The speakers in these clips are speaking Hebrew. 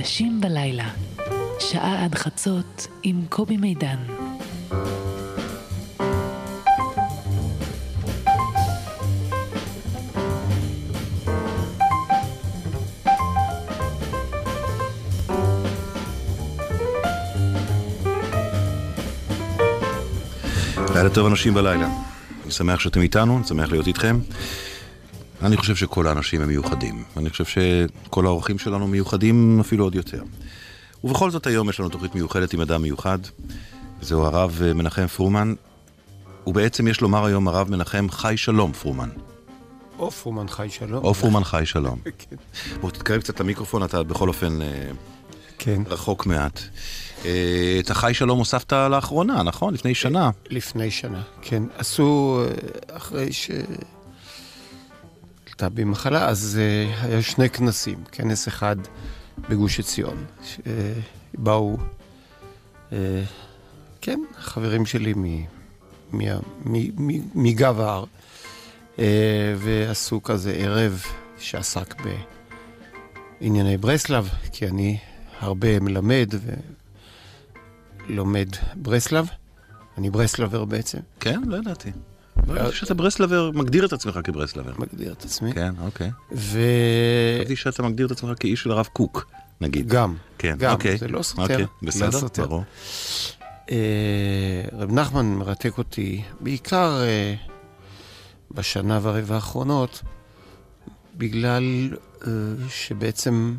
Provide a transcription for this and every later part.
אנשים בלילה, שעה עד חצות עם קובי מידן. לילה טוב אנשים בלילה. אני שמח שאתם איתנו, אני שמח להיות איתכם. אני חושב שכל האנשים הם מיוחדים. אני חושב שכל האורחים שלנו מיוחדים אפילו עוד יותר. ובכל זאת היום יש לנו תוכנית מיוחדת עם אדם מיוחד. זהו הרב מנחם פרומן. ובעצם יש לומר היום הרב מנחם חי שלום פרומן. או פרומן חי שלום. או פרומן חי שלום. כן. בוא תתקרב קצת למיקרופון, אתה בכל אופן אה, כן. רחוק מעט. אה, את החי שלום הוספת לאחרונה, נכון? לפני שנה. לפני שנה, כן. עשו, אה, אחרי ש... עלתה בי מחלה, אז uh, היה שני כנסים. כנס אחד בגוש עציון, שבאו, uh, כן, חברים שלי מגב ההר, uh, ועשו כזה ערב שעסק בענייני ברסלב, כי אני הרבה מלמד ולומד ברסלב. אני ברסלבר בעצם. כן? לא ידעתי. לא חושב שאתה ברסלבר, מגדיר את עצמך כברסלבר. מגדיר את עצמי. כן, אוקיי. ו... חשבתי שאתה מגדיר את עצמך כאיש של הרב קוק, נגיד. גם. כן, גם, אוקיי. זה לא סותר. אוקיי, לא בסדר, סותר. ברור. אה, רב נחמן מרתק אותי, בעיקר אה, בשנה ורבע האחרונות, בגלל אה, שבעצם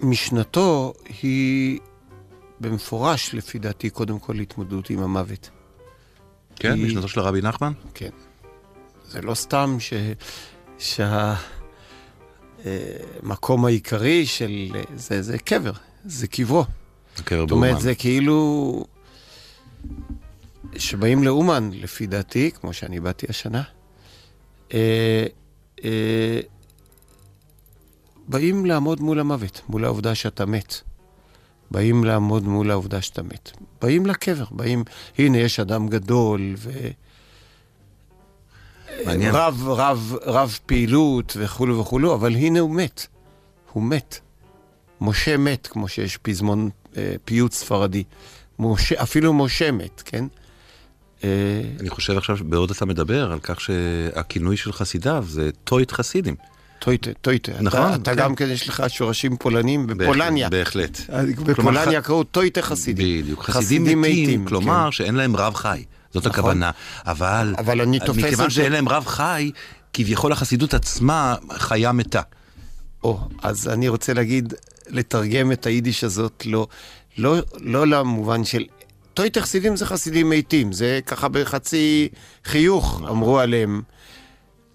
משנתו היא במפורש, לפי דעתי, קודם כל התמודדות עם המוות. כן, היא- משנתו של רבי נחמן? כן. זה לא סתם ש... שהמקום העיקרי של... זה, זה קבר, זה קברו. הקבר זאת אומרת, באומן. זה כאילו... שבאים לאומן, לפי דעתי, כמו שאני באתי השנה, אה, אה, באים לעמוד מול המוות, מול העובדה שאתה מת. באים לעמוד מול העובדה שאתה מת. באים לקבר, באים, הנה, יש אדם גדול, ו... מעניין. רב, רב, רב פעילות וכולו וכולו, אבל הנה הוא מת. הוא מת. משה מת, כמו שיש פזמון אה, פיוט ספרדי. משה, אפילו משה מת, כן? אה, אני חושב עכשיו, בעוד אתה מדבר, על כך שהכינוי של חסידיו זה טויטע חסידים. טויטע, טויטע. נכון, אתה, אתה כן. גם כן, יש לך שורשים פולנים בפולניה. בהחלט. בפולניה קראו טויטע חסידים. בדיוק. חסידים מתים, כלומר שאין להם רב חי. זאת נכון. הכוונה. אבל... אבל אני תופס מכיוון את זה- שאין להם רב חי, כביכול החסידות עצמה חיה מתה. או, אז אני רוצה להגיד, לתרגם את היידיש הזאת, לא, לא, לא למובן של... טויטה חסידים זה חסידים מתים, זה ככה בחצי חיוך אמרו עליהם.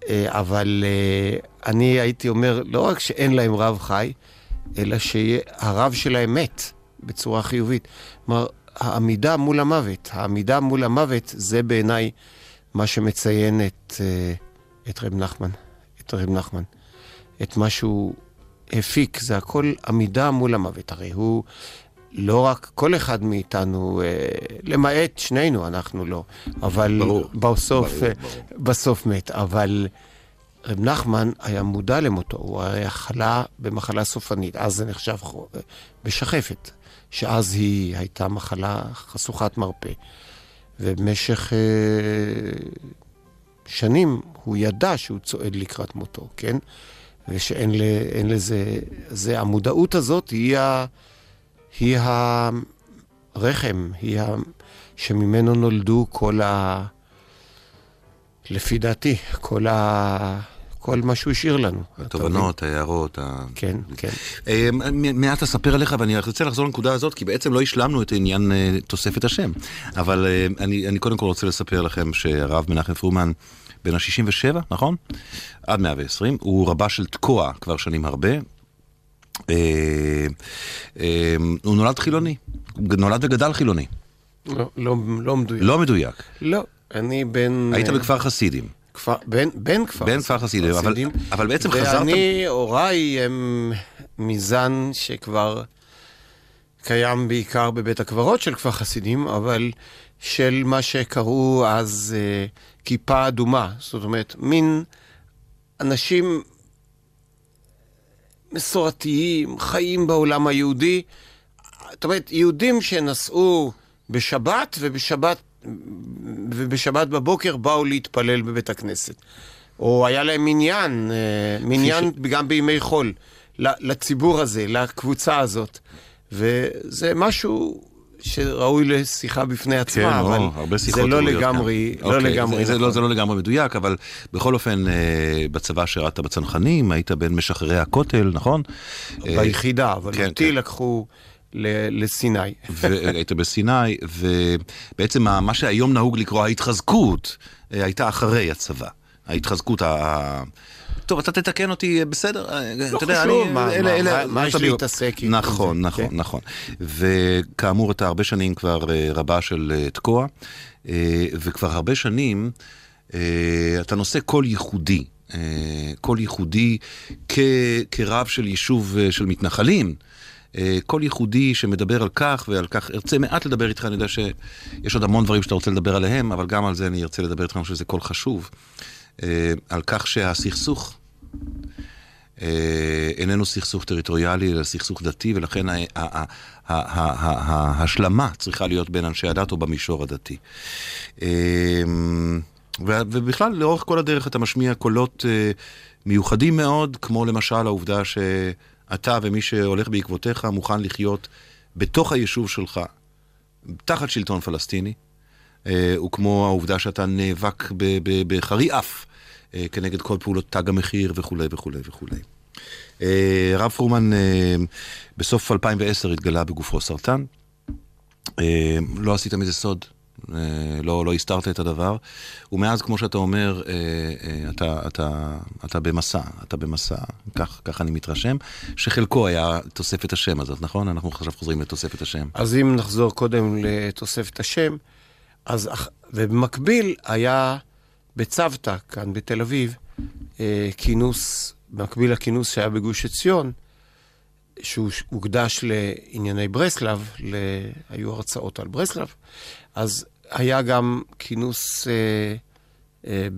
אה, אבל אה, אני הייתי אומר, לא רק שאין להם רב חי, אלא שהרב שלהם מת בצורה חיובית. כלומר, העמידה מול המוות, העמידה מול המוות, זה בעיניי מה שמציין את, אה, את רב נחמן, את רב נחמן. את מה שהוא הפיק, זה הכל עמידה מול המוות. הרי הוא לא רק, כל אחד מאיתנו, אה, למעט שנינו, אנחנו לא, אבל ברור, בסוף, ברור, אה, ברור. בסוף מת. אבל רב נחמן היה מודע למותו, הוא היה חלה במחלה סופנית, אז זה נחשב חו- בשחפת, שאז היא הייתה מחלה חשוכת מרפא. ובמשך אה, שנים הוא ידע שהוא צועד לקראת מותו, כן? ושאין לזה... זה, המודעות הזאת היא, ה, היא הרחם, היא ה, שממנו נולדו כל ה... לפי דעתי, כל, ה, כל מה שהוא השאיר לנו. התובנות, ההערות, ה... כן, כן. אה, מ- מעט אספר עליך, ואני רוצה לחזור לנקודה הזאת, כי בעצם לא השלמנו את עניין אה, תוספת השם. אבל אה, אני, אני קודם כל רוצה לספר לכם שהרב מנחם פרומן, בן ה-67, נכון? עד 120, הוא רבה של תקוע כבר שנים הרבה. אה, אה, הוא נולד חילוני, נולד וגדל חילוני, לא, לא, לא מדויק. לא מדויק. לא, אני בן... היית בכפר חסידים. כפר, בן, בן כפר בן כפר חסידים, אבל-. אבל בעצם חזרת- ואני, הוריי הם מזן שכבר קיים בעיקר בבית הקברות של כפר חסידים, אבל של מה שקראו אז אה, כיפה אדומה. זאת אומרת, מין אנשים מסורתיים, חיים בעולם היהודי. זאת אומרת, יהודים שנסעו בשבת, ובשבת, ובשבת בבוקר באו להתפלל בבית הכנסת. או היה להם מניין, אה, מניין ש... גם בימי חול, לציבור הזה, לקבוצה הזאת. וזה משהו שראוי לשיחה בפני עצמה, כן, אבל או, הרבה זה לא לגמרי, כאן. לא אוקיי, לגמרי זה, נכון. זה, לא, זה לא לגמרי מדויק, אבל בכל אופן, אה, בצבא שירת בצנחנים, היית בין משחררי הכותל, נכון? ביחידה, אבל כן, אותי כן. לקחו ל- לסיני. והיית בסיני, ובעצם מה שהיום נהוג לקרוא ההתחזקות, אה, הייתה אחרי הצבא. ההתחזקות ה... טוב, אתה תתקן אותי, בסדר? לא אתה יודע, חשוב, אני- מה- אלה- מה- אלה- מה- מה יש להתעסק עם נכון, זה, נכון, כן. נכון. וכאמור, אתה הרבה שנים כבר אה, רבה של אה, תקוע, אה, וכבר הרבה שנים אה, אתה נושא קול ייחודי. אה, קול ייחודי כ- כרב של יישוב אה, של מתנחלים. אה, קול ייחודי שמדבר על כך ועל כך, ארצה מעט לדבר איתך, אני יודע שיש עוד המון דברים שאתה רוצה לדבר עליהם, אבל גם על זה אני ארצה לדבר איתך, אני חושב שזה קול חשוב. אה, על כך שהסכסוך אה, איננו סכסוך טריטוריאלי, אלא סכסוך דתי, ולכן ההשלמה צריכה להיות בין אנשי הדת או במישור הדתי. אה, ובכלל, לאורך כל הדרך אתה משמיע קולות מיוחדים מאוד, כמו למשל העובדה שאתה ומי שהולך בעקבותיך מוכן לחיות בתוך היישוב שלך, תחת שלטון פלסטיני, אה, וכמו העובדה שאתה נאבק בחרי אף אה, כנגד כל פעולות תג המחיר וכולי וכולי וכולי. הרב פרומן אה, בסוף 2010 התגלה בגופו סרטן. לא עשית מזה סוד, לא, לא הסתרת את הדבר, ומאז, כמו שאתה אומר, אתה, אתה, אתה במסע, אתה במסע, כך, כך אני מתרשם, שחלקו היה תוספת השם הזאת, נכון? אנחנו עכשיו חוזרים לתוספת השם. אז אם נחזור קודם לתוספת השם, אז, ובמקביל היה בצוותא, כאן בתל אביב, אה, כינוס, במקביל לכינוס שהיה בגוש עציון, שהוא הוקדש לענייני ברסלב, ל... היו הרצאות על ברסלב, אז היה גם כינוס אה, אה,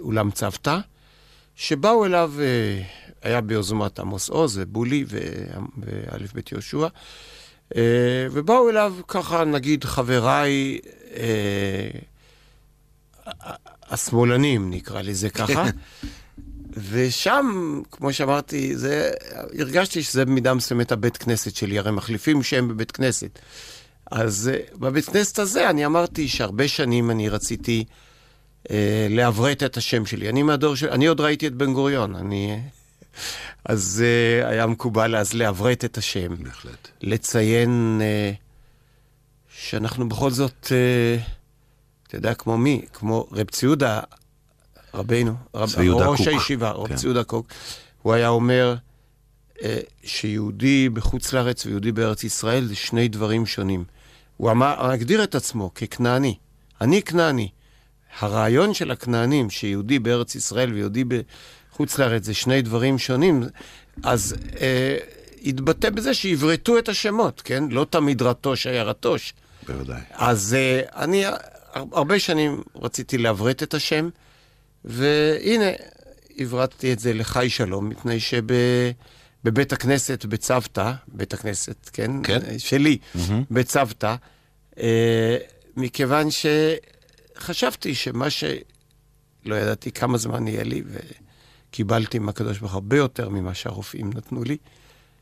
באולם צוותא, שבאו אליו, אה, היה ביוזמת עמוס עוז ובולי ואלף בית יהושע, ובאו אליו ככה, נגיד, חבריי אה, השמאלנים, נקרא לזה ככה. ושם, כמו שאמרתי, זה, הרגשתי שזה במידה מסוימת הבית כנסת שלי, הרי מחליפים שם בבית כנסת. אז uh, בבית כנסת הזה אני אמרתי שהרבה שנים אני רציתי uh, לעברת את השם שלי. אני מהדור של... אני עוד ראיתי את בן גוריון, אני... אז uh, היה מקובל אז לעברת את השם. בהחלט. לציין uh, שאנחנו בכל זאת, uh, אתה יודע, כמו מי? כמו רב ציודה, רבינו, רב, ראש קוק. הישיבה, רב כן. ציודה קוק, הוא היה אומר uh, שיהודי בחוץ לארץ ויהודי בארץ ישראל זה שני דברים שונים. הוא אמר, הגדיר את עצמו ככנעני. אני כנעני. הרעיון של הכנענים, שיהודי בארץ ישראל ויהודי בחוץ לארץ זה שני דברים שונים, אז אה, התבטא בזה שעברתו את השמות, כן? לא תמיד רטוש היה רטוש. בוודאי. אז אה, אני הר- הרבה שנים רציתי לעברת את השם, והנה, הברטתי את זה לחי שלום, מפני שבבית הכנסת בצוותא, בית הכנסת, כן? כן. שלי, בצוותא, אה, מכיוון שחשבתי שמה ש... לא ידעתי כמה זמן יהיה לי, וקיבלתי מהקדוש ברוך הרבה יותר ממה שהרופאים נתנו לי.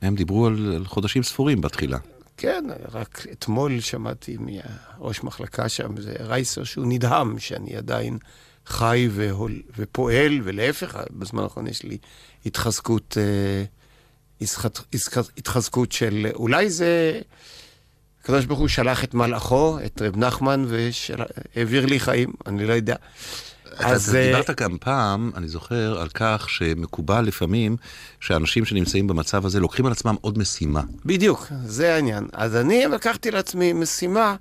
הם דיברו על, על חודשים ספורים בתחילה. כן, רק אתמול שמעתי מראש מחלקה שם, זה רייסר, שהוא נדהם שאני עדיין חי והול, ופועל, ולהפך, בזמן האחרון יש לי התחזקות, אה, התחז- התחז- התחזקות של, אולי זה, הקדוש ברוך הוא שלח את מלאכו, את רב נחמן, והעביר לי חיים, אני לא יודע. אז אה, דיברת גם פעם, אני זוכר, על כך שמקובל לפעמים שאנשים שנמצאים במצב הזה לוקחים על עצמם עוד משימה. בדיוק, זה העניין. אז אני לקחתי לעצמי משימה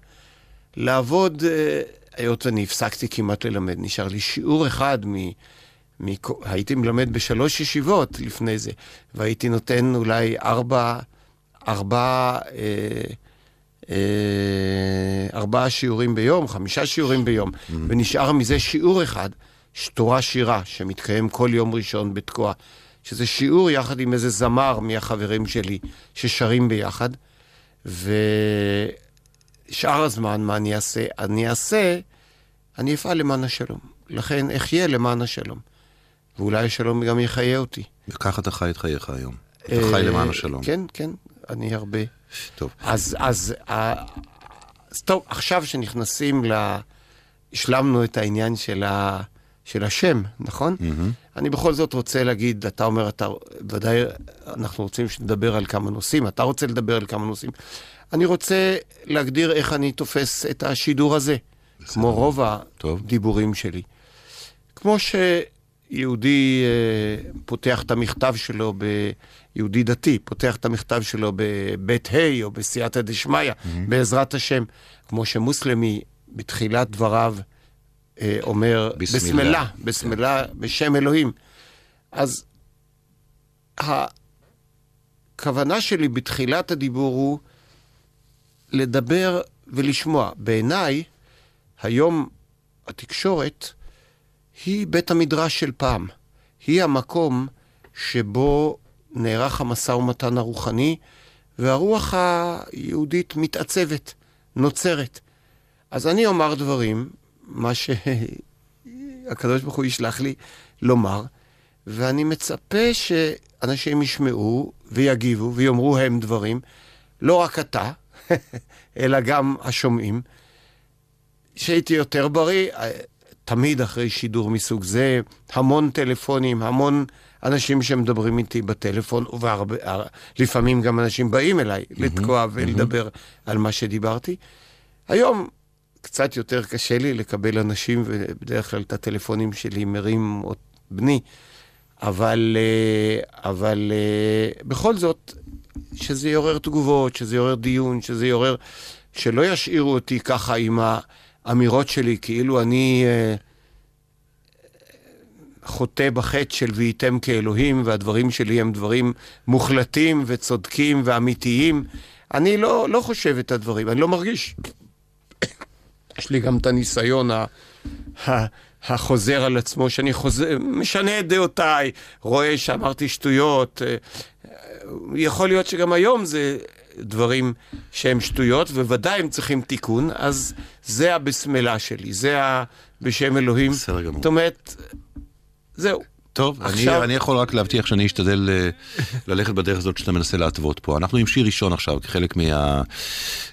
לעבוד, אה, היות ואני הפסקתי כמעט ללמד, נשאר לי שיעור אחד מ... מ... הייתי מלמד בשלוש ישיבות לפני זה, והייתי נותן אולי ארבע, ארבע, אה, אה, ארבעה שיעורים ביום, חמישה שיעורים ביום, mm-hmm. ונשאר מזה שיעור אחד, תורה שירה, שמתקיים כל יום ראשון בתקוע, שזה שיעור יחד עם איזה זמר מהחברים שלי ששרים ביחד. ושאר הזמן, מה אני אעשה? אני אעשה, אני אפעל למען השלום. לכן אחיה למען השלום. ואולי השלום גם יחיה אותי. וככה אתה חי את חייך היום. אתה חי למען השלום. כן, כן, אני הרבה. טוב. אז, אז, אז טוב, עכשיו שנכנסים ל... השלמנו את העניין של, ה, של השם, נכון? Mm-hmm. אני בכל זאת רוצה להגיד, אתה אומר, אתה, ודאי אנחנו רוצים שנדבר על כמה נושאים, אתה רוצה לדבר על כמה נושאים. אני רוצה להגדיר איך אני תופס את השידור הזה, בסדר. כמו רוב הדיבורים שלי. כמו שיהודי אה, פותח את המכתב שלו, ב... יהודי דתי, פותח את המכתב שלו בבית ה' או בסייעתא דשמיא, mm-hmm. בעזרת השם, כמו שמוסלמי בתחילת דבריו אה, אומר, בסמלה, בסמלה, בשם אלוהים. אז הכוונה שלי בתחילת הדיבור הוא לדבר ולשמוע. בעיניי, היום התקשורת היא בית המדרש של פעם. היא המקום שבו נערך המשא ומתן הרוחני, והרוח היהודית מתעצבת, נוצרת. אז אני אומר דברים, מה שהקדוש ברוך הוא ישלח לי לומר, ואני מצפה שאנשים ישמעו ויגיבו ויאמרו הם דברים, לא רק אתה, אלא גם השומעים. שהייתי יותר בריא, תמיד אחרי שידור מסוג זה, המון טלפונים, המון אנשים שמדברים איתי בטלפון, ולפעמים גם אנשים באים אליי לתקוע ולדבר על מה שדיברתי. היום קצת יותר קשה לי לקבל אנשים, ובדרך כלל את הטלפונים שלי מרים בני, אבל, אה, אבל אה, בכל זאת, שזה יעורר תגובות, שזה יעורר דיון, שזה יעורר... שלא ישאירו אותי ככה עם האמירות שלי, כאילו אני אה, חוטא בחטא של והייתם כאלוהים, והדברים שלי הם דברים מוחלטים וצודקים ואמיתיים. אני לא, לא חושב את הדברים, אני לא מרגיש. יש לי גם את הניסיון ה... ה... החוזר על עצמו, שאני חוזר, משנה את דעותיי, רואה שאמרתי שטויות. אה, יכול להיות שגם היום זה דברים שהם שטויות, וודאי הם צריכים תיקון, אז זה הבסמלה שלי, זה ה... בשם אלוהים. בסדר גמור. זאת אומרת, זהו. טוב, עכשיו... אני, אני יכול רק להבטיח שאני אשתדל uh, ללכת בדרך הזאת שאתה מנסה להתוות פה. אנחנו עם שיר ראשון עכשיו, כחלק מה,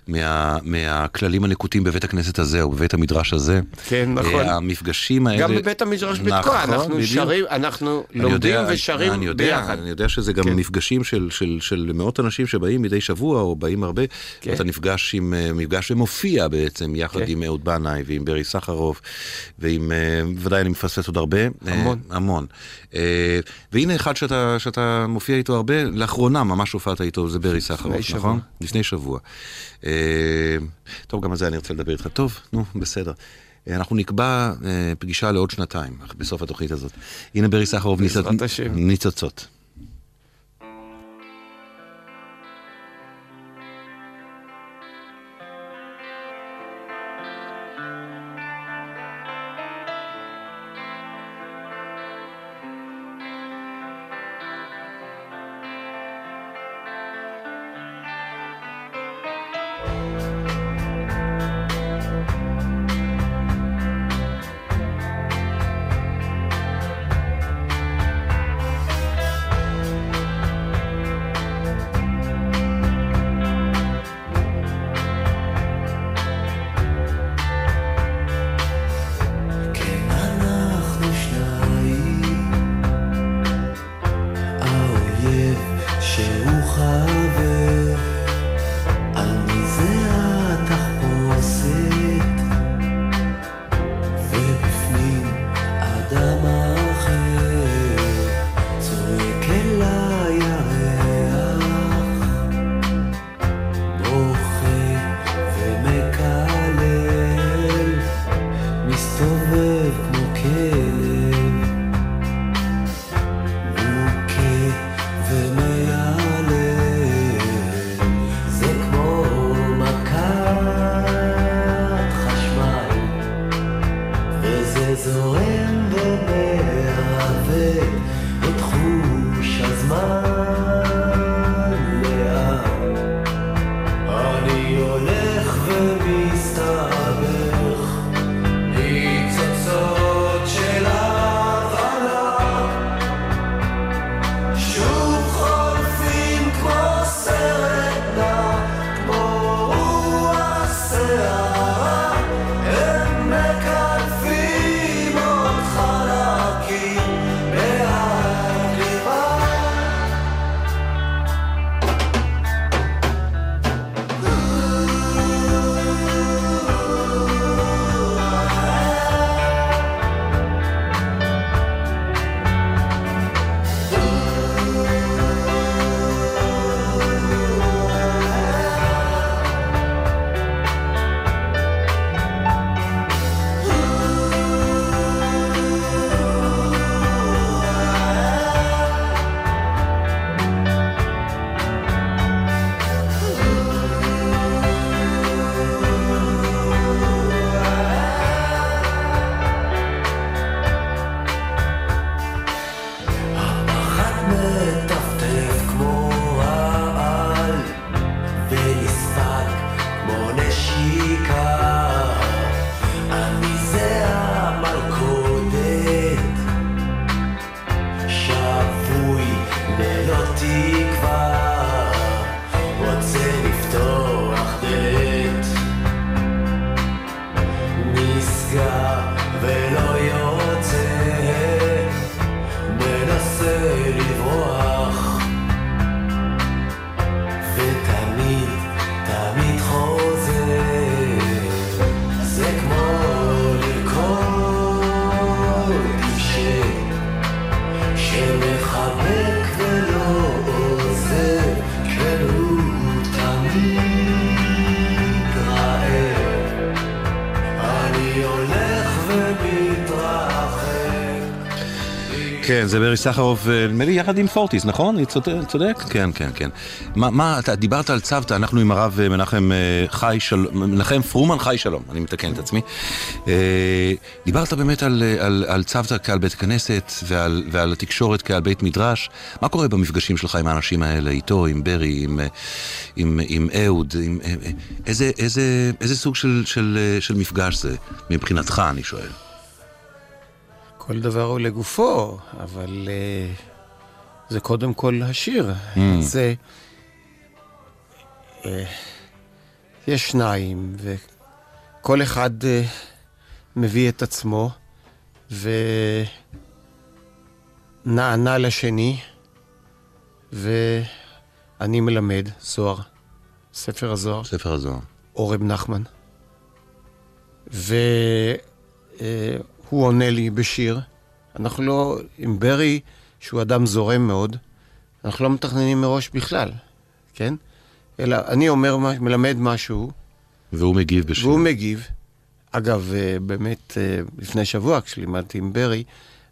מה, מהכללים הנקוטים בבית הכנסת הזה, או בבית המדרש הזה. כן, נכון. Uh, המפגשים האלה... גם בבית המדרש נכון, בתקוע, אנחנו בדיוק. שרים, אנחנו לומדים יודע, ושרים אני יודע, ביחד. אני יודע שזה גם כן. מפגשים של, של, של מאות אנשים שבאים מדי שבוע, או באים הרבה, כן. ואתה נפגש עם, אה, מפגש ומופיע בעצם, יחד כן. עם אהוד בנאי ועם ברי סחרוף, ועם, ודאי אני מפספס עוד הרבה. המון. המון. אה, והנה אחד שאתה, שאתה מופיע איתו הרבה, לאחרונה ממש הופעת איתו, זה ברי סחרוף, נכון? לפני שבוע. אה, טוב, גם על זה אני רוצה לדבר איתך. טוב, נו, בסדר. אה, אנחנו נקבע פגישה לעוד שנתיים, בסוף התוכנית הזאת. הנה ברי סחרוף, ניצוצות. כן, זה ברי סחרוף, אה, נדמה לי יחד עם פורטיס, נכון? אני צודק? כן, כן, כן. מה, מה, אתה דיברת על צוותא, אנחנו עם הרב אה, מנחם אה, חי שלום, מנחם פרומן חי שלום, אני מתקן את עצמי. דיברת באמת על, על, על צוותא כעל בית כנסת ועל, ועל התקשורת כעל בית מדרש. מה קורה במפגשים שלך עם האנשים האלה, איתו, עם ברי, עם, עם, עם אהוד? עם, איזה, איזה, איזה סוג של, של, של מפגש זה מבחינתך, אני שואל? כל דבר הוא לגופו, אבל uh, זה קודם כל השיר. Mm. זה... Uh, יש שניים, וכל אחד uh, מביא את עצמו, ונענה לשני, ואני מלמד זוהר, ספר הזוהר. ספר הזוהר. אורב נחמן. ו... הוא עונה לי בשיר. אנחנו לא, עם ברי, שהוא אדם זורם מאוד, אנחנו לא מתכננים מראש בכלל, כן? אלא אני אומר, מלמד משהו. והוא מגיב בשיר. והוא מגיב. אגב, אה, באמת, אה, לפני שבוע, כשלימדתי עם ברי,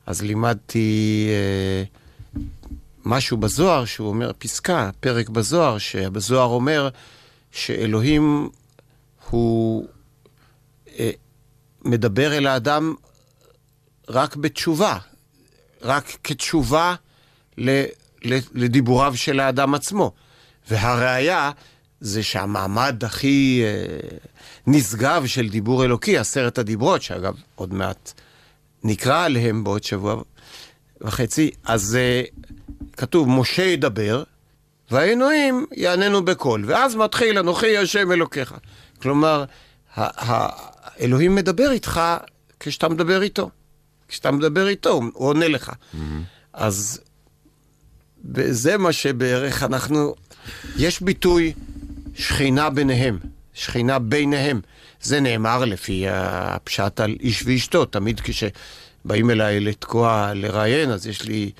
אז לימדתי אה, משהו בזוהר, שהוא אומר, פסקה, פרק בזוהר, שבזוהר אומר שאלוהים הוא מדבר אל האדם רק בתשובה, רק כתשובה לדיבוריו של האדם עצמו. והראיה זה שהמעמד הכי אה, נשגב של דיבור אלוקי, עשרת הדיברות, שאגב, עוד מעט נקרא עליהם בעוד שבוע וחצי, אז אה, כתוב, משה ידבר, והאלוהים יעננו בקול. ואז מתחיל, אנוכי השם אלוקיך. כלומר, האלוהים מדבר איתך כשאתה מדבר איתו. כשאתה מדבר איתו, הוא עונה לך. Mm-hmm. אז זה מה שבערך אנחנו... יש ביטוי שכינה ביניהם, שכינה ביניהם. זה נאמר לפי הפשט על איש ואשתו. תמיד כשבאים אליי לתקוע, לראיין, אז יש לי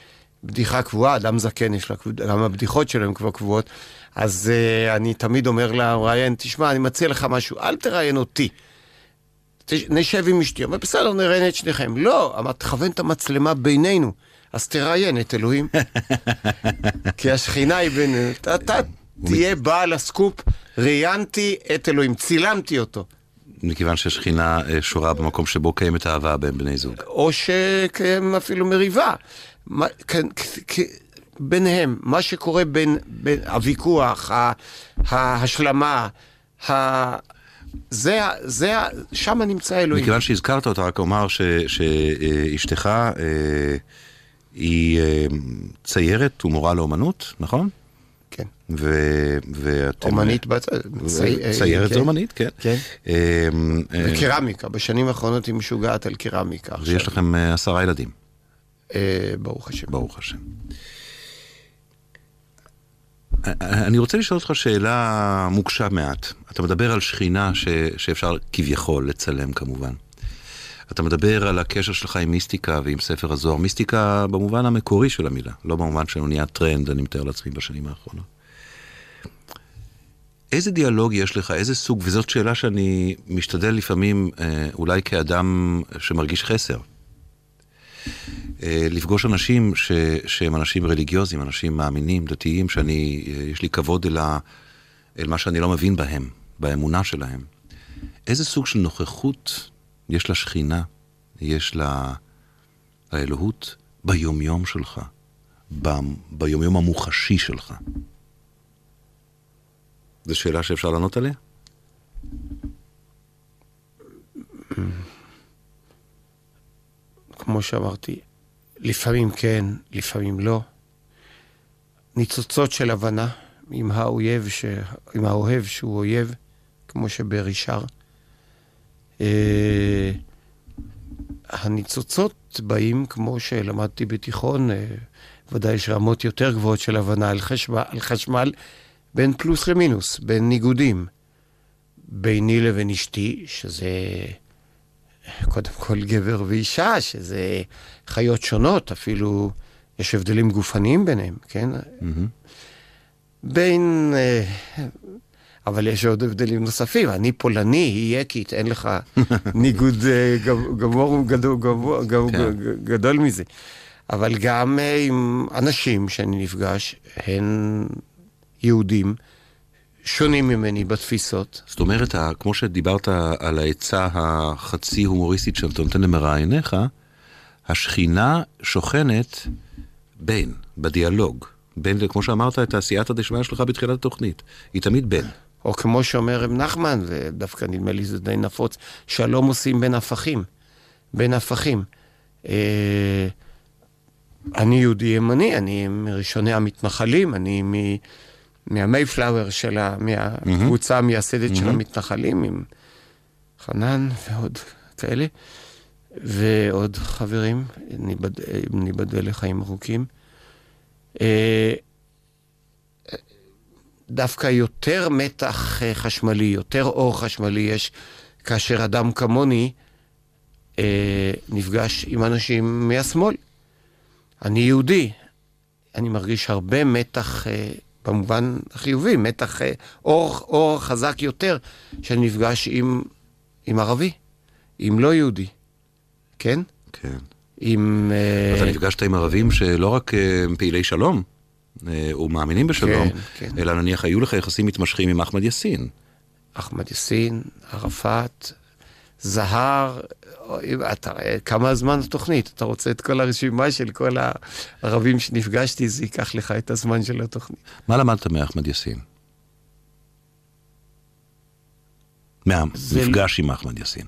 בדיחה קבועה, אדם זקן, יש לה, גם הבדיחות שלו הן כבר קבועות. אז uh, אני תמיד אומר למראיין, תשמע, אני מציע לך משהו, אל תראיין אותי. נשב עם אשתי. אומר, בסדר, נראיין את שניכם. לא, אמר, תכוון את המצלמה בינינו, אז תראיין את אלוהים. כי השכינה היא בינינו. אתה, אתה תהיה בעל הסקופ, ראיינתי את אלוהים, צילמתי אותו. מכיוון שהשכינה אה, שורה במקום שבו קיימת אהבה בין בני זוג. או שקיים אפילו מריבה. מה, כן, ביניהם, מה שקורה בין, בין הוויכוח, ההשלמה, זה, זה, שם נמצא אלוהים. מכיוון שהזכרת אותה, רק אומר שאשתך אה, היא אה, ציירת ומורה לאומנות, נכון? כן. ו, ואתם... אומנית, בת... צי... ציירת כן. זה אומנית, כן. כן. אה, וקרמיקה, בשנים האחרונות היא משוגעת על קרמיקה. ויש עכשיו. לכם עשרה ילדים. ברוך השם. ברוך השם. אני רוצה לשאול אותך שאלה מוקשה מעט. אתה מדבר על שכינה ש... שאפשר כביכול לצלם כמובן. אתה מדבר על הקשר שלך עם מיסטיקה ועם ספר הזוהר. מיסטיקה במובן המקורי של המילה, לא במובן שהוא נהיה טרנד, אני מתאר לעצמי בשנים האחרונות. איזה דיאלוג יש לך, איזה סוג, וזאת שאלה שאני משתדל לפעמים, אה, אולי כאדם שמרגיש חסר. אה, לפגוש אנשים ש, שהם אנשים רליגיוזיים, אנשים מאמינים, דתיים, שאני, אה, יש לי כבוד אל, ה, אל מה שאני לא מבין בהם, באמונה שלהם. איזה סוג של נוכחות יש לשכינה, יש לה, לאלוהות, ביומיום שלך, ב, ביומיום המוחשי שלך? זו שאלה שאפשר לענות עליה? כמו שאמרתי, לפעמים כן, לפעמים לא. ניצוצות של הבנה עם האויב, ש... עם האוהב שהוא אויב, כמו שברי שר. אה, הניצוצות באים, כמו שלמדתי בתיכון, אה, ודאי יש רמות יותר גבוהות של הבנה על חשמל, על חשמל בין פלוס למינוס, בין ניגודים. ביני לבין אשתי, שזה קודם כל גבר ואישה, שזה חיות שונות, אפילו יש הבדלים גופניים ביניהם, כן? Mm-hmm. בין... אה, אבל יש עוד הבדלים נוספים. אני פולני, היא יקית, אין לך ניגוד אה, גמור גדול, כן. גדול מזה. אבל גם אה, עם אנשים שאני נפגש, הם יהודים, שונים ממני בתפיסות. זאת אומרת, כמו שדיברת על העצה החצי הומוריסטית שאתה נותן למראייניך, השכינה שוכנת בין, בדיאלוג. בין, כמו שאמרת, את הסייעתא דשמיא שלך בתחילת התוכנית. היא תמיד בין. או כמו שאומר רב נחמן, ודווקא נדמה לי זה די נפוץ, שלום עושים בין הפכים. בין הפכים. אה, אני יהודי ימני, אני מראשוני המתנחלים, אני מ... מהמייפלאואר של ה... מהקבוצה המייסדת של המתנחלים, עם חנן ועוד כאלה, ועוד חברים, ניבד- ניבדל לחיים ארוכים. אה, דווקא יותר מתח אה, חשמלי, יותר אור חשמלי יש כאשר אדם כמוני אה, נפגש עם אנשים מהשמאל. אני יהודי, אני מרגיש הרבה מתח אה, במובן החיובי, מתח אה, אור, אור חזק יותר שאני נפגש עם, עם ערבי, עם לא יהודי, כן? כן. עם... אה, אתה נפגשת עם ערבים שלא רק אה, הם פעילי שלום, אה, או מאמינים בשלום, כן, כן. אלא נניח היו לך יחסים מתמשכים עם אחמד יאסין. אחמד יאסין, ערפאת, זהר, אתה רואה, כמה זמן התוכנית? אתה רוצה את כל הרשימה של כל הערבים שנפגשתי, זה ייקח לך את הזמן של התוכנית. מה למדת מאחמד יאסין? מהמפגש עם אחמד יאסין.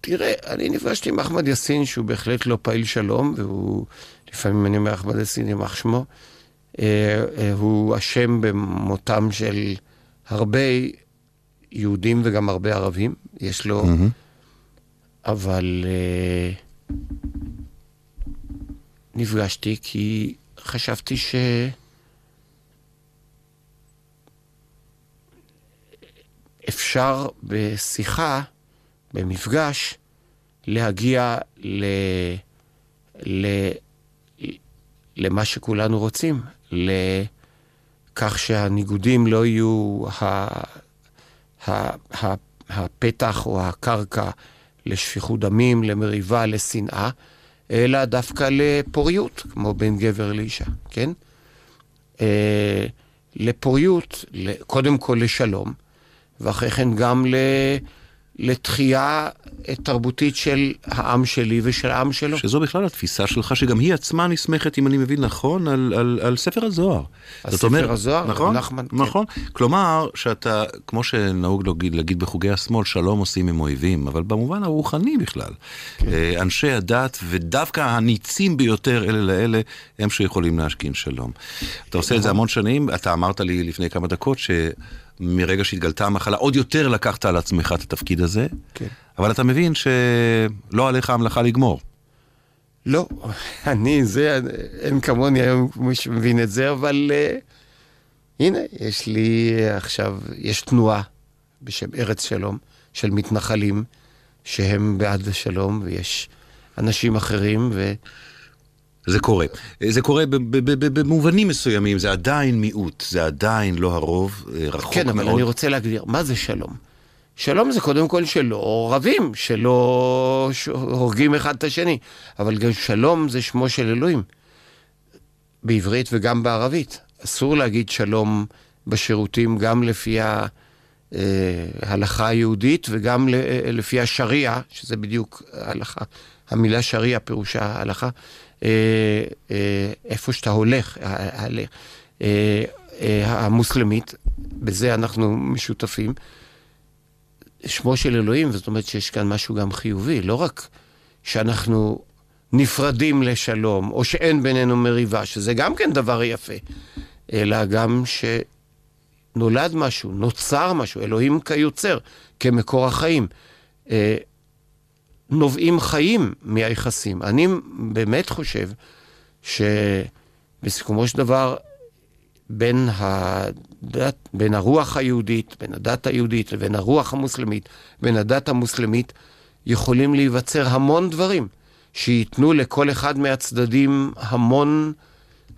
תראה, אני נפגשתי עם אחמד יאסין, שהוא בהחלט לא פעיל שלום, והוא, לפעמים אני אומר אחמד יאסין, יימח שמו, אה, אה, הוא אשם במותם של הרבה יהודים וגם הרבה ערבים, יש לו... מהמם. אבל אה, נפגשתי כי חשבתי ש... אפשר בשיחה, במפגש, להגיע ל... ל... למה שכולנו רוצים, לכך שהניגודים לא יהיו ה... הפתח או הקרקע לשפיכות דמים, למריבה, לשנאה, אלא דווקא לפוריות, כמו בין גבר לאישה, כן? אה, לפוריות, קודם כל לשלום, ואחרי כן גם ל... לתחייה תרבותית של העם שלי ושל העם שלו. שזו בכלל התפיסה שלך, שגם היא עצמה נסמכת, אם אני מבין נכון, על, על, על ספר הזוהר. על ספר אומרת- הזוהר, נכון? נחמן, כן. נכון. כלומר, שאתה, כמו שנהוג להגיד, להגיד בחוגי השמאל, שלום עושים עם אויבים, אבל במובן הרוחני בכלל. כן. אה, אנשי הדת, ודווקא הניצים ביותר אלה לאלה, הם שיכולים להשכין שלום. אתה עושה את זה המון שנים, אתה אמרת לי לפני כמה דקות, שמרגע שהתגלתה המחלה, עוד יותר לקחת על עצמך את התפקיד הזה, כן. אבל אתה מבין שלא עליך המלאכה לגמור. לא, אני, זה, אין כמוני היום מי שמבין את זה, אבל uh, הנה, יש לי עכשיו, יש תנועה בשם ארץ שלום, של מתנחלים, שהם בעד השלום, ויש אנשים אחרים, ו... זה קורה. זה קורה במובנים מסוימים, זה עדיין מיעוט, זה עדיין לא הרוב, אה, רחוק כן, מאוד. אבל אני רוצה להגדיר, מה זה שלום? שלום זה קודם כל שלא רבים, שלא הורגים אחד את השני, אבל גם שלום זה שמו של אלוהים, בעברית וגם בערבית. אסור להגיד שלום בשירותים גם לפי ההלכה היהודית וגם אה, לפי השריעה, שזה בדיוק ההלכה. המילה שריעה פירושה הלכה. אה, אה, איפה שאתה הולך, אה, המוסלמית, בזה אנחנו משותפים. שמו של אלוהים, זאת אומרת שיש כאן משהו גם חיובי, לא רק שאנחנו נפרדים לשלום, או שאין בינינו מריבה, שזה גם כן דבר יפה, אלא גם שנולד משהו, נוצר משהו, אלוהים כיוצר, כמקור החיים. נובעים חיים מהיחסים. אני באמת חושב שבסיכומו של דבר, בין, הדת, בין הרוח היהודית, בין הדת היהודית לבין הרוח המוסלמית, בין הדת המוסלמית, יכולים להיווצר המון דברים שייתנו לכל אחד מהצדדים המון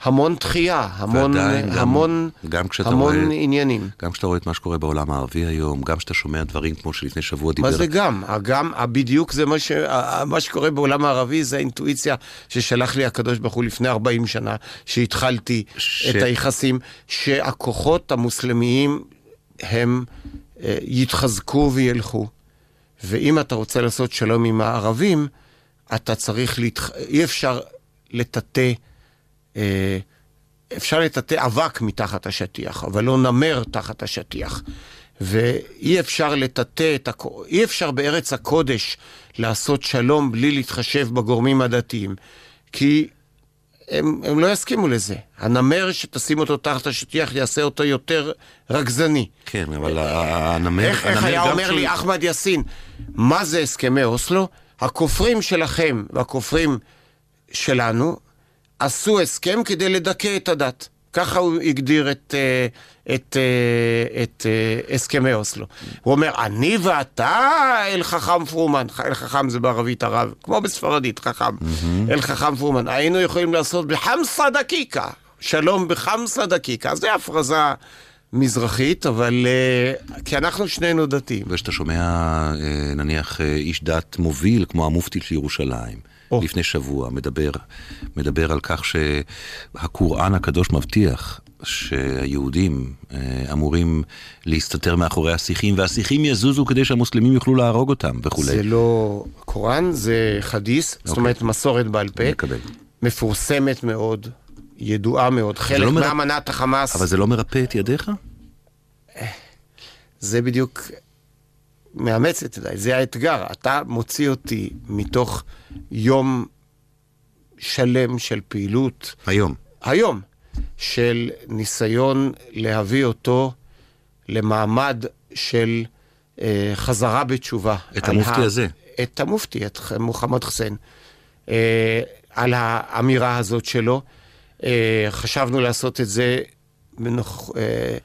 המון דחייה, המון, ועדיין גם- המון, גם כשאתה המון רואה- עניינים. גם כשאתה רואה את מה שקורה בעולם הערבי היום, גם כשאתה שומע דברים כמו שלפני שבוע דיבר... מה זה גם? גם, בדיוק זה מה, ש, מה שקורה בעולם הערבי, זה האינטואיציה ששלח לי הקדוש ברוך הוא לפני 40 שנה, שהתחלתי ש- את היחסים, שהכוחות המוסלמיים הם אה, יתחזקו וילכו. ואם אתה רוצה לעשות שלום עם הערבים, אתה צריך להתח... אי אפשר לטאטא, אפשר לטאטא אבק מתחת השטיח, אבל לא נמר תחת השטיח. ואי אפשר לטאטא את הכ... אי אפשר בארץ הקודש לעשות שלום בלי להתחשב בגורמים הדתיים. כי הם, הם לא יסכימו לזה. הנמר שתשים אותו תחת השטיח יעשה אותו יותר רגזני. כן, אבל הנמר... איך, איך הנמר היה גם אומר כשהוא- לי אחמד יאסין, מה זה הסכמי אוסלו? הכופרים שלכם והכופרים שלנו עשו הסכם כדי לדכא את הדת. ככה הוא הגדיר את, אה, את, אה, את אה, הסכמי אוסלו. הוא אומר, אני ואתה, אל חכם פרומן, אל חכם זה בערבית ערב, כמו בספרדית, חכם, אל חכם פרומן, היינו יכולים לעשות בחמסה דקיקה, שלום בחמסה דקיקה. זה הפרזה מזרחית, אבל... כי אנחנו שנינו דתיים. וכשאתה שומע, נניח, איש דת מוביל, כמו המופתי של ירושלים, או. לפני שבוע, מדבר, מדבר על כך שהקוראן הקדוש מבטיח שהיהודים אה, אמורים להסתתר מאחורי השיחים, והשיחים יזוזו כדי שהמוסלמים יוכלו להרוג אותם וכולי. זה לא קוראן, זה חדיס, זאת אומרת מסורת בעל פה, מקבל. מפורסמת מאוד, ידועה מאוד, חלק לא מרפ- מאמנת החמאס, אבל זה לא מרפא את ידיך? זה בדיוק מאמץ את זה, זה האתגר. אתה מוציא אותי מתוך יום שלם של פעילות, היום. היום, של ניסיון להביא אותו למעמד של אה, חזרה בתשובה. את המופתי ה- הזה. את המופתי, את מוחמד חוסיין, אה, על האמירה הזאת שלו. אה, חשבנו לעשות את זה בנוח, אה,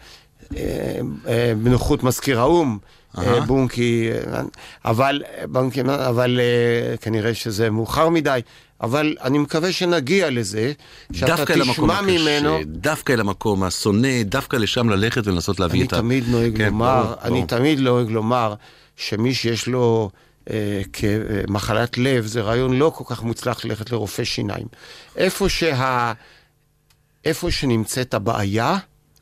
אה, אה, בנוחות מזכיר האו"ם, אה, בונקי, אה, אבל, בונקי, אבל אה, כנראה שזה מאוחר מדי. אבל אני מקווה שנגיע לזה, שאתה תשמע הקשה, ממנו. דווקא אל המקום השונא, דווקא לשם ללכת ולנסות להביא אני את ה... תמיד נוהג כן, לומר, ברור, אני ברור. תמיד נוהג לומר שמי שיש לו כמחלת לב, זה רעיון לא כל כך מוצלח ללכת לרופא שיניים. איפה שה... איפה שנמצאת הבעיה,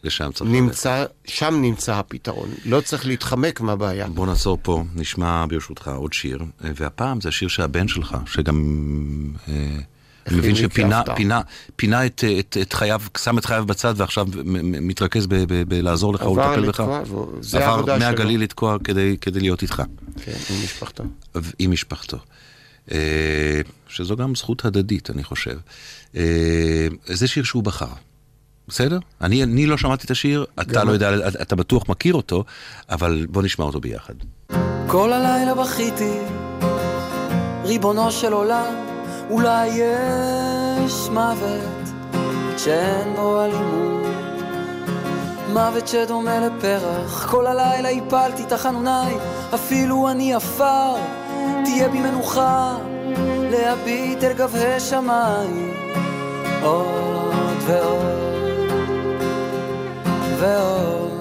לשם צריך ללכת. נמצא, שם נמצא הפתרון. לא צריך להתחמק מהבעיה. בוא נעצור פה, נשמע ברשותך עוד שיר, והפעם זה השיר שהבן שלך, שגם... אה, אני מבין שפינה. פינה, פינה את, את, את חייו, שם את חייו בצד ועכשיו מתרכז בלעזור לך עבר ולטפל בך. לתקוע, והוא- זה עבר העבודה שלו. מהגליל לתקוע כדי, כדי להיות איתך, כן, עם משפחתו. עם משפחתו. אה, שזו גם זכות הדדית, אני חושב. אה, זה שיר שהוא בחר. בסדר? אני, אני לא שמעתי את השיר, אתה לא יודע, אתה בטוח מכיר אותו, אבל בוא נשמע אותו ביחד. כל הלילה בכיתי, ריבונו של עולם, אולי יש מוות שאין בו אלימות. מוות שדומה לפרח, כל הלילה הפלתי תחנוני, אפילו אני עפר, תהיה בי מנוחה, להביט אל גבהי שמיים, עוד ועוד ועוד.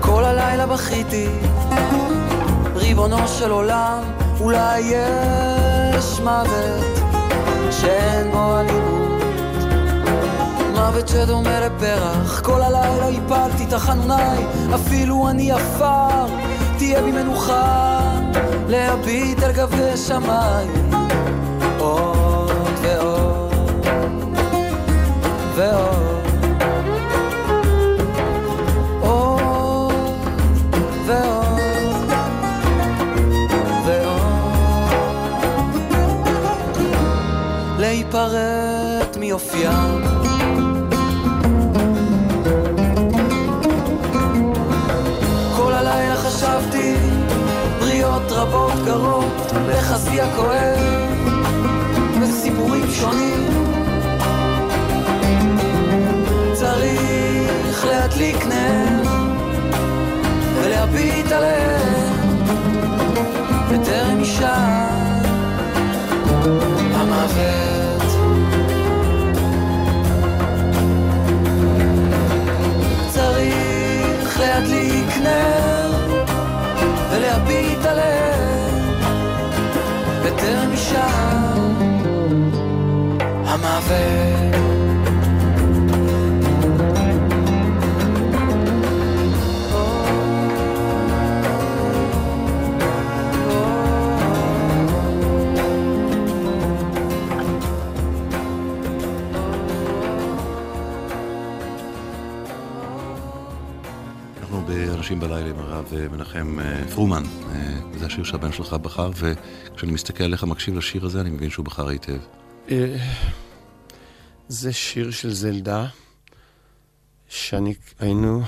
כל הלילה בכיתי, ריבונו של עולם, אולי יש מוות שאין בו אלימות. מוות שדומה לפרח, כל הלילה הפלתי תחנוני, אפילו אני עפר, תהיה בי מנוחה, להביט אל גבי שמיים. עוד ועוד ועוד. להיפרד מיופיים רבות גרות בחזי הכואב וסיפורים שונים. צריך להדליק נר ולהביט עליהם אה, אה, פרומן. אה, זה השיר שהבן שלך בחר, וכשאני מסתכל עליך, מקשיב לשיר הזה, אני מבין שהוא בחר היטב. זה שיר של זלדה, שאני, היינו,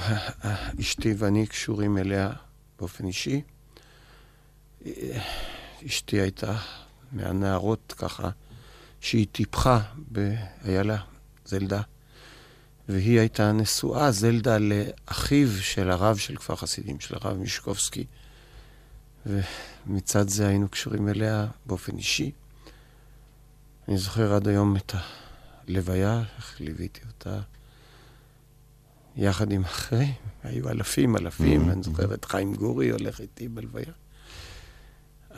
אשתי ואני קשורים אליה באופן אישי. אשתי הייתה מהנערות ככה, שהיא טיפחה, ב... היה לה זלדה. והיא הייתה נשואה, זלדה, לאחיו של הרב של כפר חסידים, של הרב מישקובסקי. ומצד זה היינו קשורים אליה באופן אישי. אני זוכר עד היום את הלוויה, איך ליוויתי אותה יחד עם אחרים. היו אלפים, אלפים, אני זוכר את חיים גורי הולך איתי בלוויה.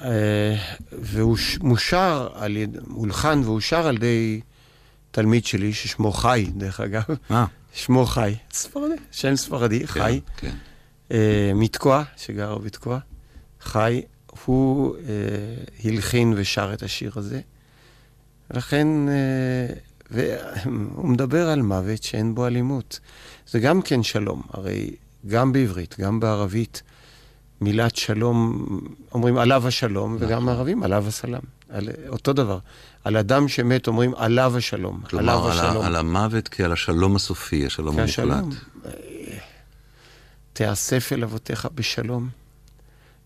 אה, והוא מושר על יד... הולחן ואושר על ידי תלמיד שלי ששמו חי, דרך אגב. אה, שמו חי, ספרדי, שם ספרדי, חי. כן. אה, מתקוע, שגר בתקוע, חי, הוא אה, הלחין ושר את השיר הזה. לכן, אה, והוא מדבר על מוות שאין בו אלימות. זה גם כן שלום, הרי גם בעברית, גם בערבית, מילת שלום, אומרים עליו השלום, וגם הערבים עליו הסלם. על, אותו דבר. על אדם שמת אומרים עליו השלום, כלומר, עליו על, השלום. על המוות כעל השלום הסופי, השלום המוחלט. תאסף אל אבותיך בשלום.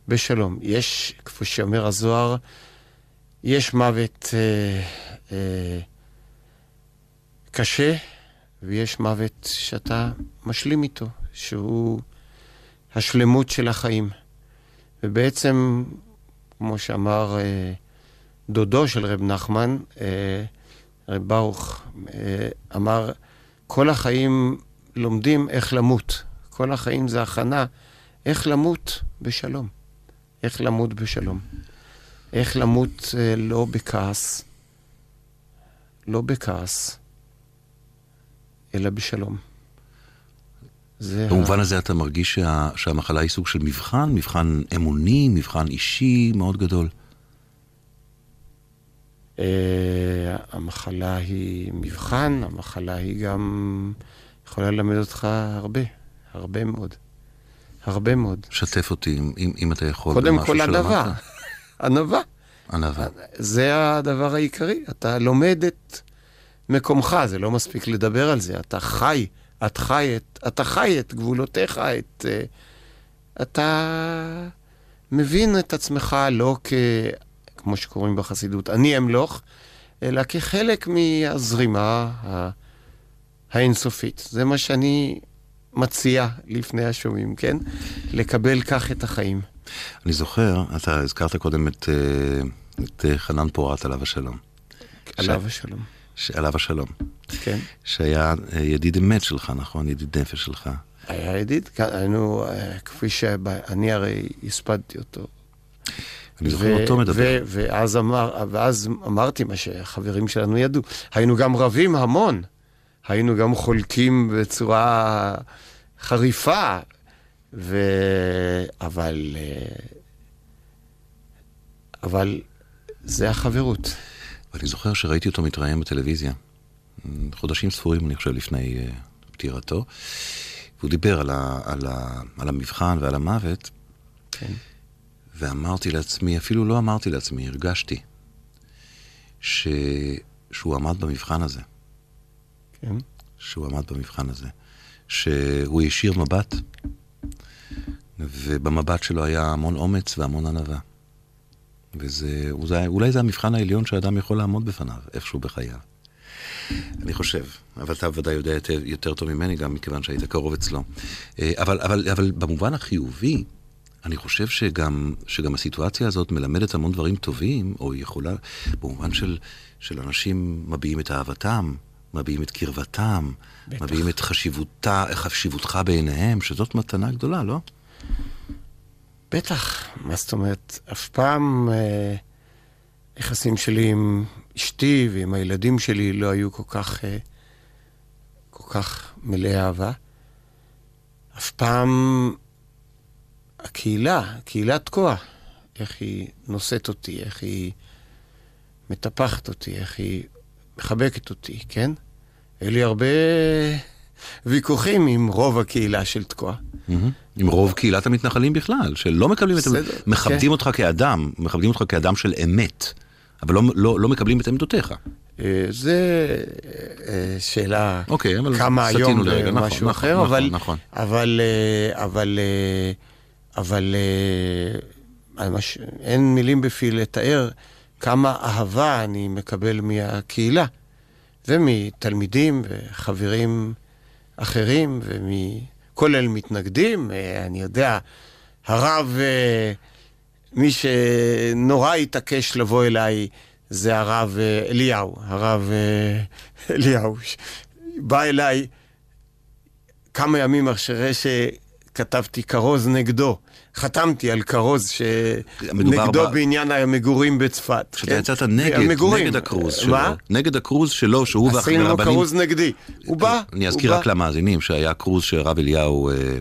בשלום. יש, כפי שאומר הזוהר, יש מוות אה, אה, קשה, ויש מוות שאתה משלים איתו, שהוא השלמות של החיים. ובעצם, כמו שאמר אה, דודו של רב נחמן, אה, רב ברוך, אה, אמר, כל החיים לומדים איך למות. כל החיים זה הכנה איך למות בשלום. איך למות בשלום. איך למות אה, לא בכעס, לא בכעס, אלא בשלום. זה במובן הזה אתה מרגיש שה, שהמחלה היא סוג של מבחן, מבחן אמוני, מבחן אישי מאוד גדול. אה, המחלה היא מבחן, המחלה היא גם יכולה ללמד אותך הרבה, הרבה מאוד. הרבה מאוד. שתף אותי, אם, אם, אתה יכול, קודם כל ענווה. ענווה. ענווה. זה הדבר העיקרי. אתה לומד את מקומך, זה לא מספיק לדבר על זה. אתה חי, את חי את, אתה חי את גבולותיך, את... אה, אתה מבין את עצמך לא כ... כמו שקוראים בחסידות, אני אמלוך, אלא כחלק מהזרימה האינסופית. זה מה שאני מציע לפני השומעים, כן? לקבל כך את החיים. אני זוכר, אתה הזכרת קודם את, אה, את חנן פורת עליו השלום. עליו השלום. עליו השלום. כן. שהיה אה, ידיד אמת שלך, נכון? ידיד נפש שלך. היה ידיד, היינו, אה, כפי שאני הרי הספדתי אותו. אני זוכר אותו מדבר. ו- ואז, אמר, ואז אמרתי מה שהחברים שלנו ידעו. היינו גם רבים המון. היינו גם חולקים בצורה חריפה. ו... אבל... אה, אבל זה החברות. ואני זוכר שראיתי אותו מתראיין בטלוויזיה, חודשים ספורים, אני חושב, לפני uh, פטירתו. והוא דיבר על, ה, על, ה, על המבחן ועל המוות, כן. ואמרתי לעצמי, אפילו לא אמרתי לעצמי, הרגשתי, ש, שהוא עמד במבחן הזה, כן. שהוא עמד במבחן הזה, שהוא הישיר מבט, ובמבט שלו היה המון אומץ והמון ענווה. וזה, אולי, זה המבחן העליון שאדם יכול לעמוד בפניו, איפשהו בחייו. אני חושב, אבל אתה ודאי יודע יותר, יותר טוב ממני, גם מכיוון שהיית קרוב אצלו. אה, אבל, אבל, אבל במובן החיובי, אני חושב שגם, שגם הסיטואציה הזאת מלמדת המון דברים טובים, או יכולה, במובן של, של אנשים מביעים את אהבתם, מביעים את קרבתם, בטח. מביעים את חשיבותה, חשיבותך בעיניהם, שזאת מתנה גדולה, לא? בטח, מה זאת אומרת, אף פעם אה, שלי עם אשתי ועם הילדים שלי לא היו כל כך, אה, כל כך מלאי אהבה. אף פעם הקהילה, קהילת תקוע, איך היא נושאת אותי, איך היא מטפחת אותי, איך היא מחבקת אותי, כן? היו לי הרבה ויכוחים עם רוב הקהילה של תקוע. עם רוב קהילת המתנחלים בכלל, שלא מקבלים את... מכבדים כן. אותך כאדם, מכבדים אותך כאדם של אמת, אבל לא, לא, לא מקבלים את עמדותיך. אה, זה אה, שאלה אוקיי, אבל כמה היום לרגע, נכון, ומשהו נכון, אחר, נכון, אבל, נכון. אבל, אה, אבל, אה, אבל אה, מש- אין מילים בפי לתאר כמה אהבה אני מקבל מהקהילה ומתלמידים וחברים אחרים וכולל מתנגדים. אה, אני יודע, הרב, אה, מי שנורא התעקש לבוא אליי זה הרב אה, אליהו, הרב אליהו, בא אליי כמה ימים אחרי שכתבתי כרוז נגדו. חתמתי על כרוז שנגדו ב- בעניין המגורים בצפת. שאתה כן? יצאת נגד, המגורים. נגד הקרוז שלו. מה? נגד הקרוז שלו, שהוא עשינו לו והרבנים... כרוז נגדי. הוא בא, אני הוא אזכיר בא. רק למאזינים שהיה קרוז שהרב אליהו אה, אה,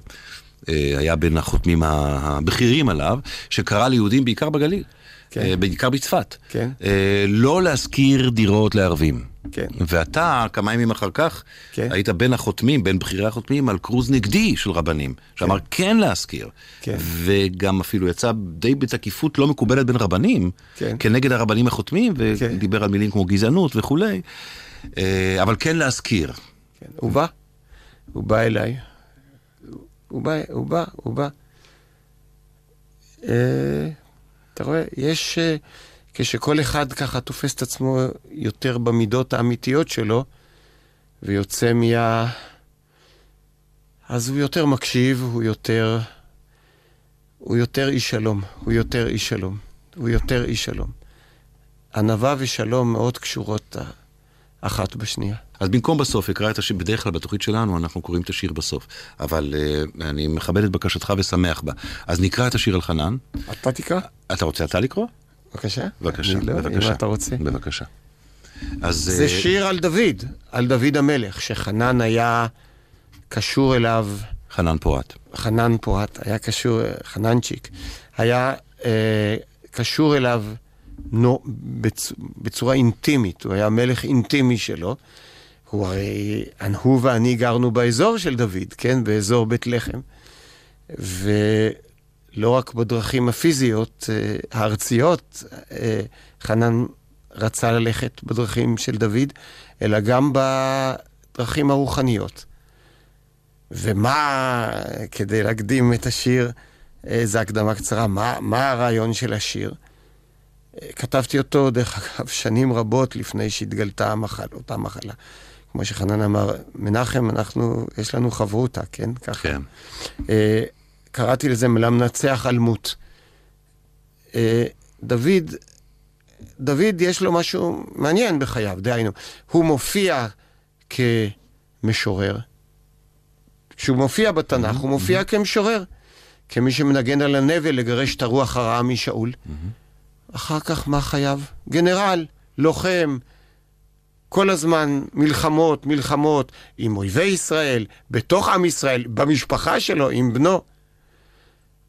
היה בין החותמים הבכירים עליו, שקרא ליהודים בעיקר בגליל, כן. אה, בעיקר בצפת, כן. אה, לא להשכיר דירות לערבים. כן. ואתה, כמה ימים אחר כך, כן. היית בין החותמים, בין בכירי החותמים, על קרוז נגדי של רבנים, שאמר כן להשכיר. כן. וגם אפילו יצא די בתקיפות לא מקובלת בין רבנים, כן. כנגד הרבנים החותמים, כן. ודיבר על מילים כמו גזענות וכולי, אה, אבל כן להשכיר. כן, הוא בא, הוא בא אליי, הוא בא, הוא בא, הוא בא. אה, אתה רואה, יש, אה, כשכל אחד ככה תופס את עצמו יותר במידות האמיתיות שלו, ויוצא מה... אז הוא יותר מקשיב, הוא יותר... הוא יותר איש שלום, הוא יותר איש שלום, הוא יותר איש שלום. ענווה ושלום מאוד קשורות אחת בשנייה. אז במקום בסוף, אקרא את השיר, בדרך כלל בתוכנית שלנו אנחנו קוראים את השיר בסוף, אבל uh, אני מכבד את בקשתך ושמח בה. אז נקרא את השיר על חנן. אתה תקרא? אתה רוצה אתה לקרוא? בבקשה. בבקשה, לא, בבקשה. אם אתה רוצה. בבקשה. אז... זה אה, שיר על דוד, על דוד המלך, שחנן היה קשור אליו, חנן פורת. חנן פורת, היה קשור, חננצ'יק, היה אה, קשור אליו נו, בצ, בצורה אינטימית, הוא היה מלך אינטימי שלו. הוא הרי, הוא ואני גרנו באזור של דוד, כן? באזור בית לחם. ולא רק בדרכים הפיזיות, אה, הארציות, אה, חנן רצה ללכת בדרכים של דוד, אלא גם בדרכים הרוחניות. ומה, כדי להקדים את השיר, איזו הקדמה קצרה, מה, מה הרעיון של השיר? אה, כתבתי אותו, דרך אגב, שנים רבות לפני שהתגלתה המחלה, אותה מחלה. כמו שחנן אמר, מנחם, אנחנו, יש לנו חברותה, כן? ככה. כן. אה, קראתי לזה מלמנצח אלמות. אה, דוד, דוד יש לו משהו מעניין בחייו, דהיינו, הוא מופיע כמשורר. כשהוא מופיע בתנ"ך, הוא מופיע כמשורר. כמי שמנגן על הנבל לגרש את הרוח הרעה משאול. אחר כך מה חייו? גנרל, לוחם, כל הזמן מלחמות, מלחמות עם אויבי ישראל, בתוך עם ישראל, במשפחה שלו, עם בנו.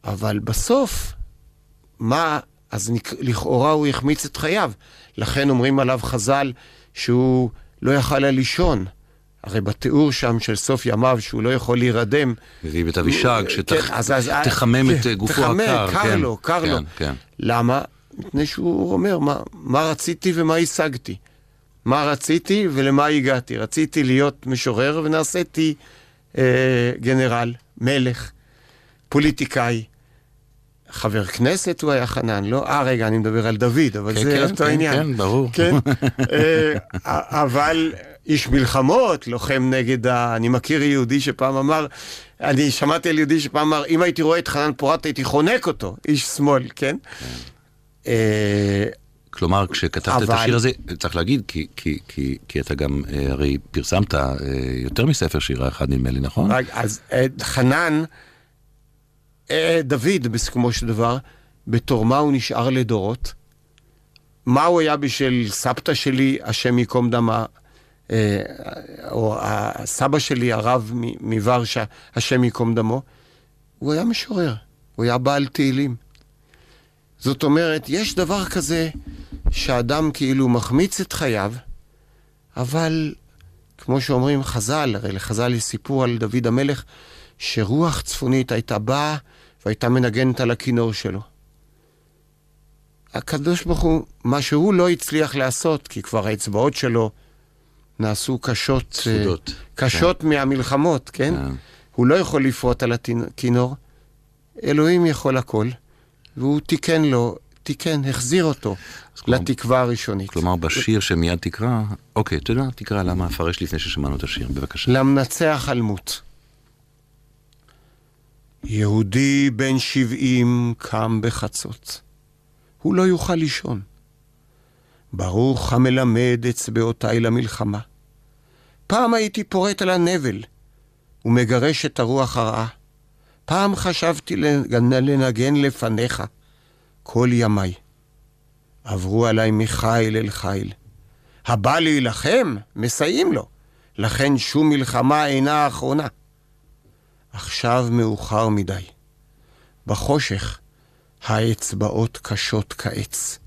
אבל בסוף, מה, אז נק- לכאורה הוא החמיץ את חייו. לכן אומרים עליו חז"ל שהוא לא יכל היה לישון. הרי בתיאור שם של סוף ימיו, שהוא לא יכול להירדם, מביא את אבישג, שתחמם את גופו תחמם, הקר. קר כן, לו, קר כן, לו. כן. למה? מפני שהוא אומר, מה, מה רציתי ומה השגתי. מה רציתי ולמה הגעתי. רציתי להיות משורר ונעשיתי אה, גנרל, מלך, פוליטיקאי. חבר כנסת הוא היה חנן, לא? אה, רגע, אני מדבר על דוד, אבל כן, זה כן, אותו כן, עניין. כן, ברור. כן, אה, אבל, איש מלחמות, לוחם נגד ה... אני מכיר יהודי שפעם אמר, אני שמעתי על יהודי שפעם אמר, אם הייתי רואה את חנן פורת הייתי חונק אותו, איש שמאל, כן? אה, כלומר, כשכתבת את אבל- השיר הזה, צריך להגיד, כי, כי, כי, כי אתה גם אה, הרי פרסמת אה, יותר מספר שירה אחד, נדמה לי, נכון? רק, אז אה, חנן, דוד, בסיכומו של דבר, בתור מה הוא נשאר לדורות? מה הוא היה בשביל סבתא שלי, השם ייקום דמה, או הסבא שלי, הרב מ- מוורשה, השם ייקום דמו? הוא היה משורר, הוא היה בעל תהילים. זאת אומרת, יש דבר כזה שאדם כאילו מחמיץ את חייו, אבל כמו שאומרים חז"ל, הרי לחז"ל יש סיפור על דוד המלך, שרוח צפונית הייתה באה והייתה מנגנת על הכינור שלו. הקדוש ברוך הוא, מה שהוא לא הצליח לעשות, כי כבר האצבעות שלו נעשו קשות, אה, צפודות. קשות מהמלחמות, כן? כן. הוא לא יכול לפרוט על הכינור. אלוהים יכול הכל, והוא תיקן לו, תיקן, החזיר אותו לתקווה הראשונית. כלומר, בשיר שמיד תקרא, אוקיי, אתה יודע, תקרא למה אפרש לפני ששמענו את השיר, בבקשה. למנצח אלמות. יהודי בן שבעים קם בחצות. הוא לא יוכל לישון. ברוך המלמד אצבעותיי למלחמה. פעם הייתי פורט על הנבל ומגרש את הרוח הרעה. פעם חשבתי לנגן, לפניך כל ימיי. עברו עליי מחיל אל חיל. הבא להילחם, מסייעים לו. לכן שום מלחמה אינה האחרונה. עכשיו מאוחר מדי. בחושך האצבעות קשות כעץ.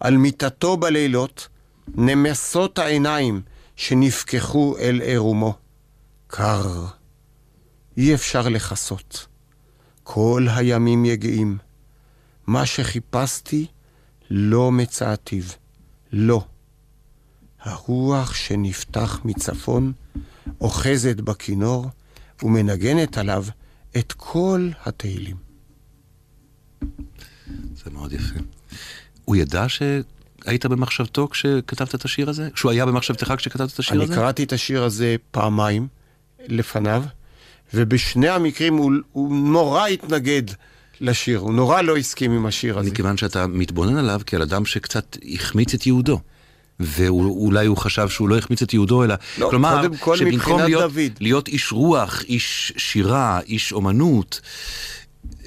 על מיטתו בלילות נמסות העיניים שנפקחו אל עירומו. קר. אי אפשר לכסות. כל הימים יגעים. מה שחיפשתי לא מצאתיו. לא. הרוח שנפתח מצפון אוחזת בכינור ומנגנת עליו את כל התהילים. זה מאוד יפה. הוא ידע שהיית במחשבתו כשכתבת את השיר הזה? שהוא היה במחשבתך כשכתבת את השיר אני הזה? קראתי את השיר הזה פעמיים לפניו, ובשני המקרים הוא, הוא נורא התנגד לשיר, הוא נורא לא הסכים עם השיר הזה. מכיוון שאתה מתבונן עליו כעל אדם שקצת החמיץ את יהודו. ואולי הוא חשב שהוא לא החמיץ את יהודו, אלא... לא, כלומר, קודם כל שבמקום להיות, דוד. להיות איש רוח, איש שירה, איש אומנות,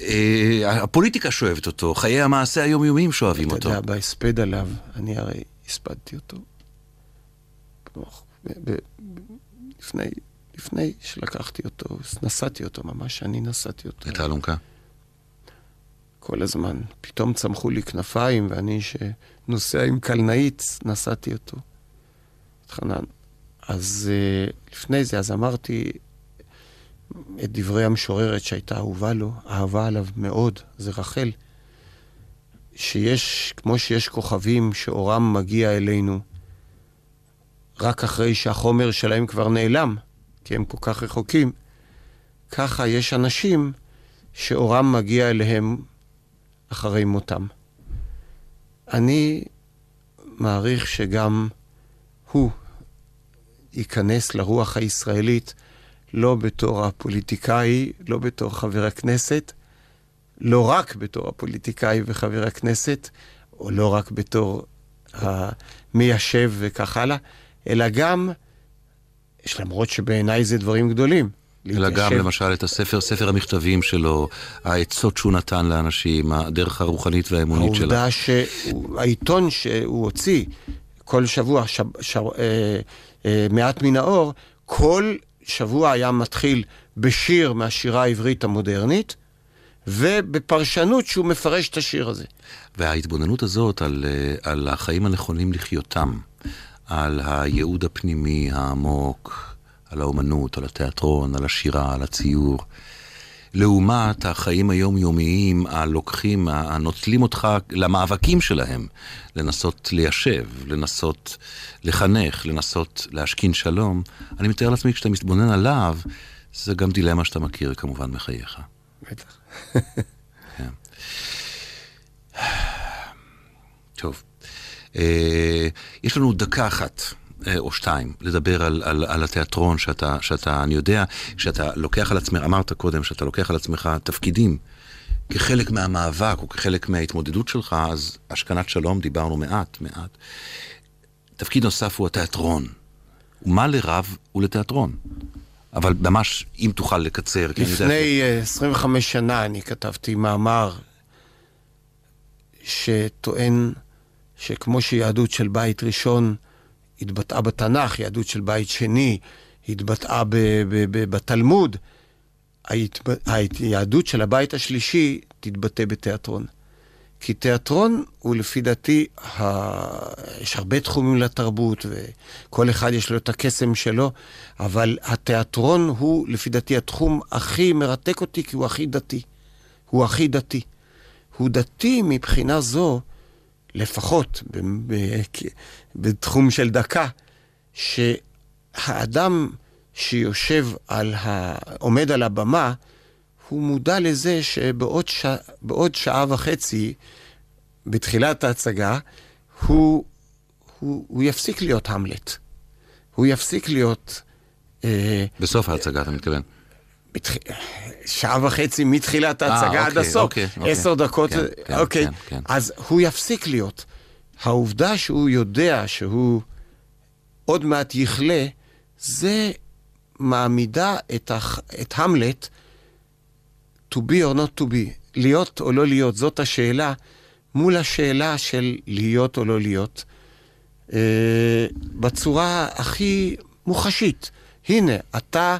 אה, הפוליטיקה שואבת אותו, חיי המעשה היומיומיים שואבים אתה אותו. יודע, בהספד עליו, אני הרי הספדתי אותו. לפני, לפני שלקחתי אותו, נשאתי אותו ממש, אני נשאתי אותו. את האלונקה. כל הזמן. פתאום צמחו לי כנפיים, ואני שנוסע עם קלנאית, נשאתי אותו. את חנן. אז uh, לפני זה, אז אמרתי את דברי המשוררת שהייתה אהובה לו, אהבה עליו מאוד, זה רחל. שיש, כמו שיש כוכבים שאורם מגיע אלינו רק אחרי שהחומר שלהם כבר נעלם, כי הם כל כך רחוקים, ככה יש אנשים שאורם מגיע אליהם אחרי מותם. אני מעריך שגם הוא ייכנס לרוח הישראלית לא בתור הפוליטיקאי, לא בתור חבר הכנסת, לא רק בתור הפוליטיקאי וחבר הכנסת, או לא רק בתור המיישב וכך הלאה, אלא גם, למרות שבעיניי זה דברים גדולים. אלא גם למשל את הספר, ספר המכתבים שלו, העצות שהוא נתן לאנשים, הדרך הרוחנית והאמונית שלו. העובדה שהעיתון שהוא הוציא כל שבוע, ש... ש... אה, אה, מעט מן האור, כל שבוע היה מתחיל בשיר מהשירה העברית המודרנית, ובפרשנות שהוא מפרש את השיר הזה. וההתבוננות הזאת על, אה, על החיים הנכונים לחיותם, על הייעוד הפנימי העמוק, על האומנות, על התיאטרון, על השירה, על הציור, לעומת החיים היומיומיים הלוקחים, הנוטלים אותך למאבקים שלהם, לנסות ליישב, לנסות לחנך, לנסות להשכין שלום, אני מתאר לעצמי כשאתה מתבונן עליו, זה גם דילמה שאתה מכיר כמובן מחייך. בטח. טוב. אה, יש לנו דקה אחת אה, או שתיים, לדבר על, על, על התיאטרון שאתה, שאתה, אני יודע, שאתה לוקח על עצמך, אמרת קודם, שאתה לוקח על עצמך תפקידים כחלק מהמאבק או כחלק מההתמודדות שלך, אז השכנת שלום, דיברנו מעט, מעט. תפקיד נוסף הוא התיאטרון. ומה לרב ולתיאטרון? אבל ממש, אם תוכל לקצר, יודע... לפני אה, 25 שנה אני כתבתי מאמר שטוען שכמו שיהדות של בית ראשון התבטאה בתנ"ך, יהדות של בית שני התבטאה ב- ב- ב- בתלמוד, היהדות של הבית השלישי תתבטא בתיאטרון. כי תיאטרון הוא לפי דעתי, ה... יש הרבה תחומים לתרבות וכל אחד יש לו את הקסם שלו, אבל התיאטרון הוא לפי דעתי התחום הכי מרתק אותי כי הוא הכי דתי. הוא הכי דתי. הוא דתי מבחינה זו, לפחות. בתחום של דקה, שהאדם שיושב על ה... עומד על הבמה, הוא מודע לזה שבעוד ש... שעה וחצי, בתחילת ההצגה, הוא, הוא, הוא יפסיק להיות המלט. הוא יפסיק להיות... אה, בסוף ההצגה, אתה מתכוון. שעה וחצי מתחילת ההצגה אה, עד אוקיי, הסוף. אוקיי, אוקיי. עשר דקות, כן, כן, אוקיי. כן. אז הוא יפסיק להיות. העובדה שהוא יודע שהוא עוד מעט יכלה, זה מעמידה את, הח... את המלט to be or not to be, להיות או לא להיות, זאת השאלה, מול השאלה של להיות או לא להיות, אה, בצורה הכי מוחשית. הנה, אתה,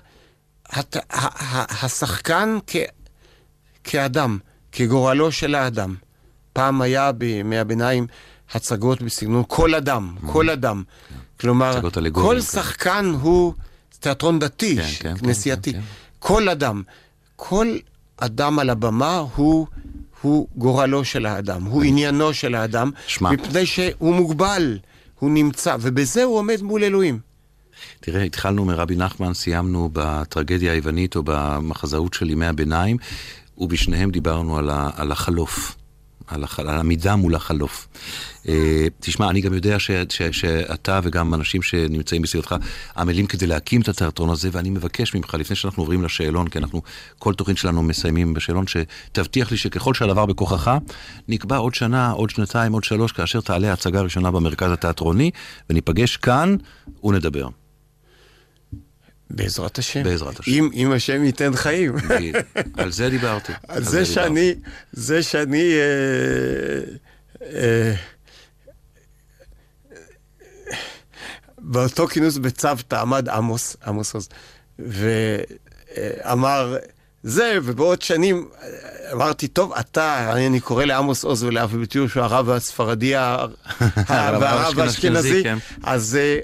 אתה ה- ה- השחקן כ, כאדם, כגורלו של האדם. פעם היה בימי הביניים הצגות בסגנון כל אדם, כל אדם. כלומר, כל. שחקן הוא תיאטרון דתי, כן, כן, כן, כנסייתי. כל אדם. כל אדם על הבמה הוא, הוא גורלו של האדם, הוא עניינו של האדם, שמע. מפני שהוא מוגבל, הוא נמצא, ובזה הוא עומד מול אלוהים. תראה, התחלנו מרבי נחמן, סיימנו בטרגדיה היוונית או במחזאות של ימי הביניים, ובשניהם דיברנו על, ה, על החלוף, על, הח, על העמידה מול החלוף. אה, תשמע, אני גם יודע ש, ש, שאתה וגם אנשים שנמצאים בסביבתך עמלים כדי להקים את התיאטרון הזה, ואני מבקש ממך, לפני שאנחנו עוברים לשאלון, כי אנחנו, כל תוכנית שלנו מסיימים בשאלון, שתבטיח לי שככל שהדבר בכוחך, נקבע עוד שנה, עוד שנתיים, עוד שלוש, כאשר תעלה ההצגה הראשונה במרכז התיאטרוני, וניפגש כאן ונדבר. בעזרת השם. בעזרת השם. אם, אם השם ייתן חיים. על זה דיברתי. על זה שאני, זה שאני, אה, אה, באותו כינוס בצוותא עמד עמוס, עמוס עוז, ואמר זה, ובעוד שנים אמרתי, טוב, אתה, אני קורא לעמוס עוז ולאבי שהוא הרב הספרדי והרב האשכנזי, כן. אז אה,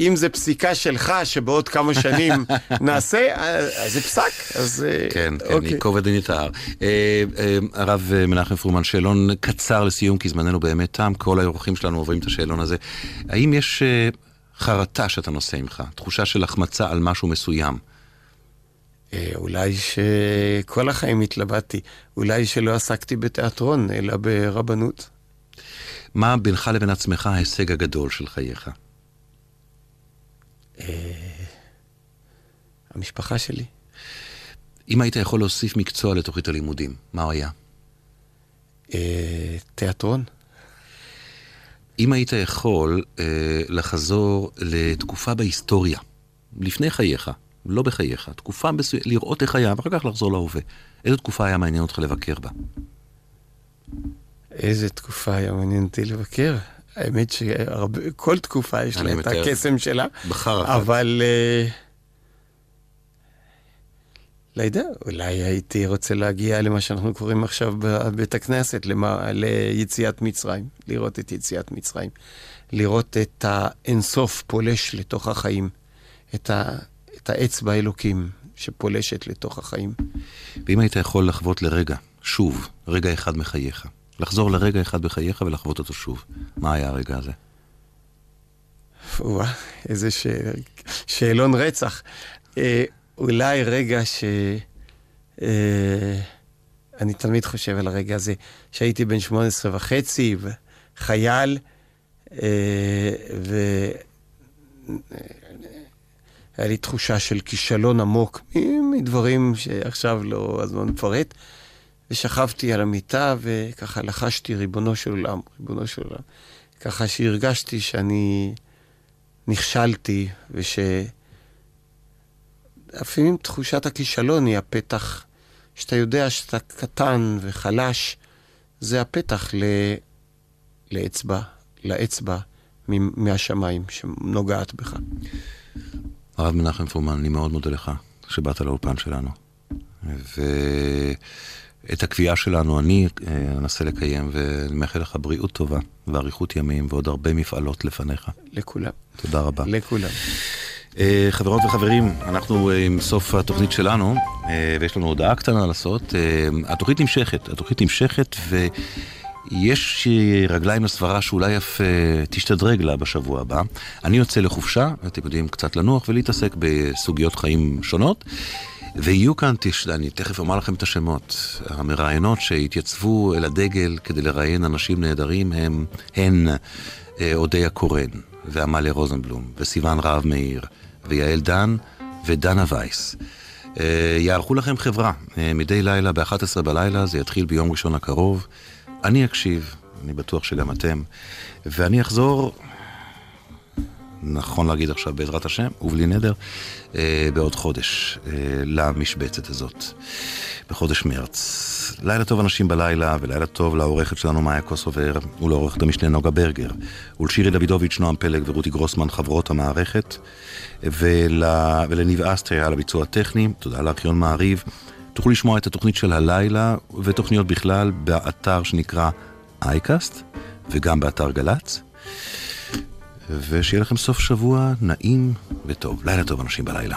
אם זה פסיקה שלך שבעוד כמה שנים נעשה, אה, אז זה פסק, אז אה, כן, כן, אוקיי. ייקוב הדין את ההר. הרב מנחם פרומן, שאלון קצר לסיום, כי זמננו באמת תם, כל האורחים שלנו עוברים את השאלון הזה. האם יש חרטה שאתה נושא עמך, תחושה של החמצה על משהו מסוים? אה, אולי שכל החיים התלבטתי, אולי שלא עסקתי בתיאטרון, אלא ברבנות. מה בינך לבין עצמך ההישג הגדול של חייך? המשפחה שלי. אם היית יכול להוסיף מקצוע לתוכנית הלימודים, מה הוא היה? אה, תיאטרון. אם היית יכול אה, לחזור לתקופה בהיסטוריה, לפני חייך, לא בחייך, תקופה מסוימת, לראות איך היה, ואחר כך לחזור להווה. איזו תקופה היה מעניין אותך לבקר בה? איזה תקופה היה מעניין אותי לבקר. האמת שכל תקופה יש לה את. הקסם שלה, בחר אחת. אבל... אה, לא יודע, אולי הייתי רוצה להגיע למה שאנחנו קוראים עכשיו בבית הכנסת, למה, ליציאת מצרים, לראות את יציאת מצרים, לראות את האינסוף פולש לתוך החיים, את, ה, את האצבע האלוקים שפולשת לתוך החיים. ואם היית יכול לחוות לרגע, שוב, רגע אחד מחייך, לחזור לרגע אחד בחייך ולחוות אותו שוב, מה היה הרגע הזה? וואה, איזה ש... שאלון רצח. אה, אולי רגע ש... אה, אני תמיד חושב על הרגע הזה, שהייתי בן 18 וחצי, חייל, אה, היה לי תחושה של כישלון עמוק מדברים שעכשיו לא הזמן לפרט. ושכבתי על המיטה וככה לחשתי, ריבונו של עולם, ריבונו של עולם. ככה שהרגשתי שאני נכשלתי, וש... לפעמים תחושת הכישלון היא הפתח, שאתה יודע שאתה קטן וחלש, זה הפתח ל... לאצבע, לאצבע מהשמיים שנוגעת בך. הרב מנחם פורמן, אני מאוד מודה לך שבאת לאולפן שלנו. ואת הקביעה שלנו אני אה, אנסה לקיים, ואני מאחל לך בריאות טובה ואריכות ימים ועוד הרבה מפעלות לפניך. לכולם. תודה רבה. לכולם. אה, חברות וחברים, אנחנו אה, עם סוף התוכנית שלנו, ויש לנו הודעה קטנה לעשות. התוכנית נמשכת, התוכנית נמשכת, ו... יש רגליים לסברה שאולי אף uh, תשתדרג לה בשבוע הבא. אני יוצא לחופשה, אתם יודעים, קצת לנוח ולהתעסק בסוגיות חיים שונות. ויהיו כאן. אני תכף אומר לכם את השמות. המראיינות שהתייצבו אל הדגל כדי לראיין אנשים נהדרים הם, הן אה, אודיה קורן, ועמליה רוזנבלום, וסיון רהב מאיר, ויעל דן, ודנה וייס. אה, יערכו לכם חברה אה, מדי לילה ב-11 בלילה, זה יתחיל ביום ראשון הקרוב. אני אקשיב, אני בטוח שגם אתם, ואני אחזור, נכון להגיד עכשיו בעזרת השם, ובלי נדר, אה, בעוד חודש אה, למשבצת הזאת, בחודש מרץ. לילה טוב אנשים בלילה, ולילה טוב לעורכת שלנו מאיה קוסובר, ולעורכת המשנה נוגה ברגר, ולשירי דוידוביץ', נועם פלג ורותי גרוסמן, חברות המערכת, ול... ולניב אסטרי על הביצוע הטכני, תודה לארכיון מעריב. תוכלו לשמוע את התוכנית של הלילה ותוכניות בכלל באתר שנקרא אייקאסט וגם באתר גל"צ. ושיהיה לכם סוף שבוע נעים וטוב. לילה טוב אנשים בלילה.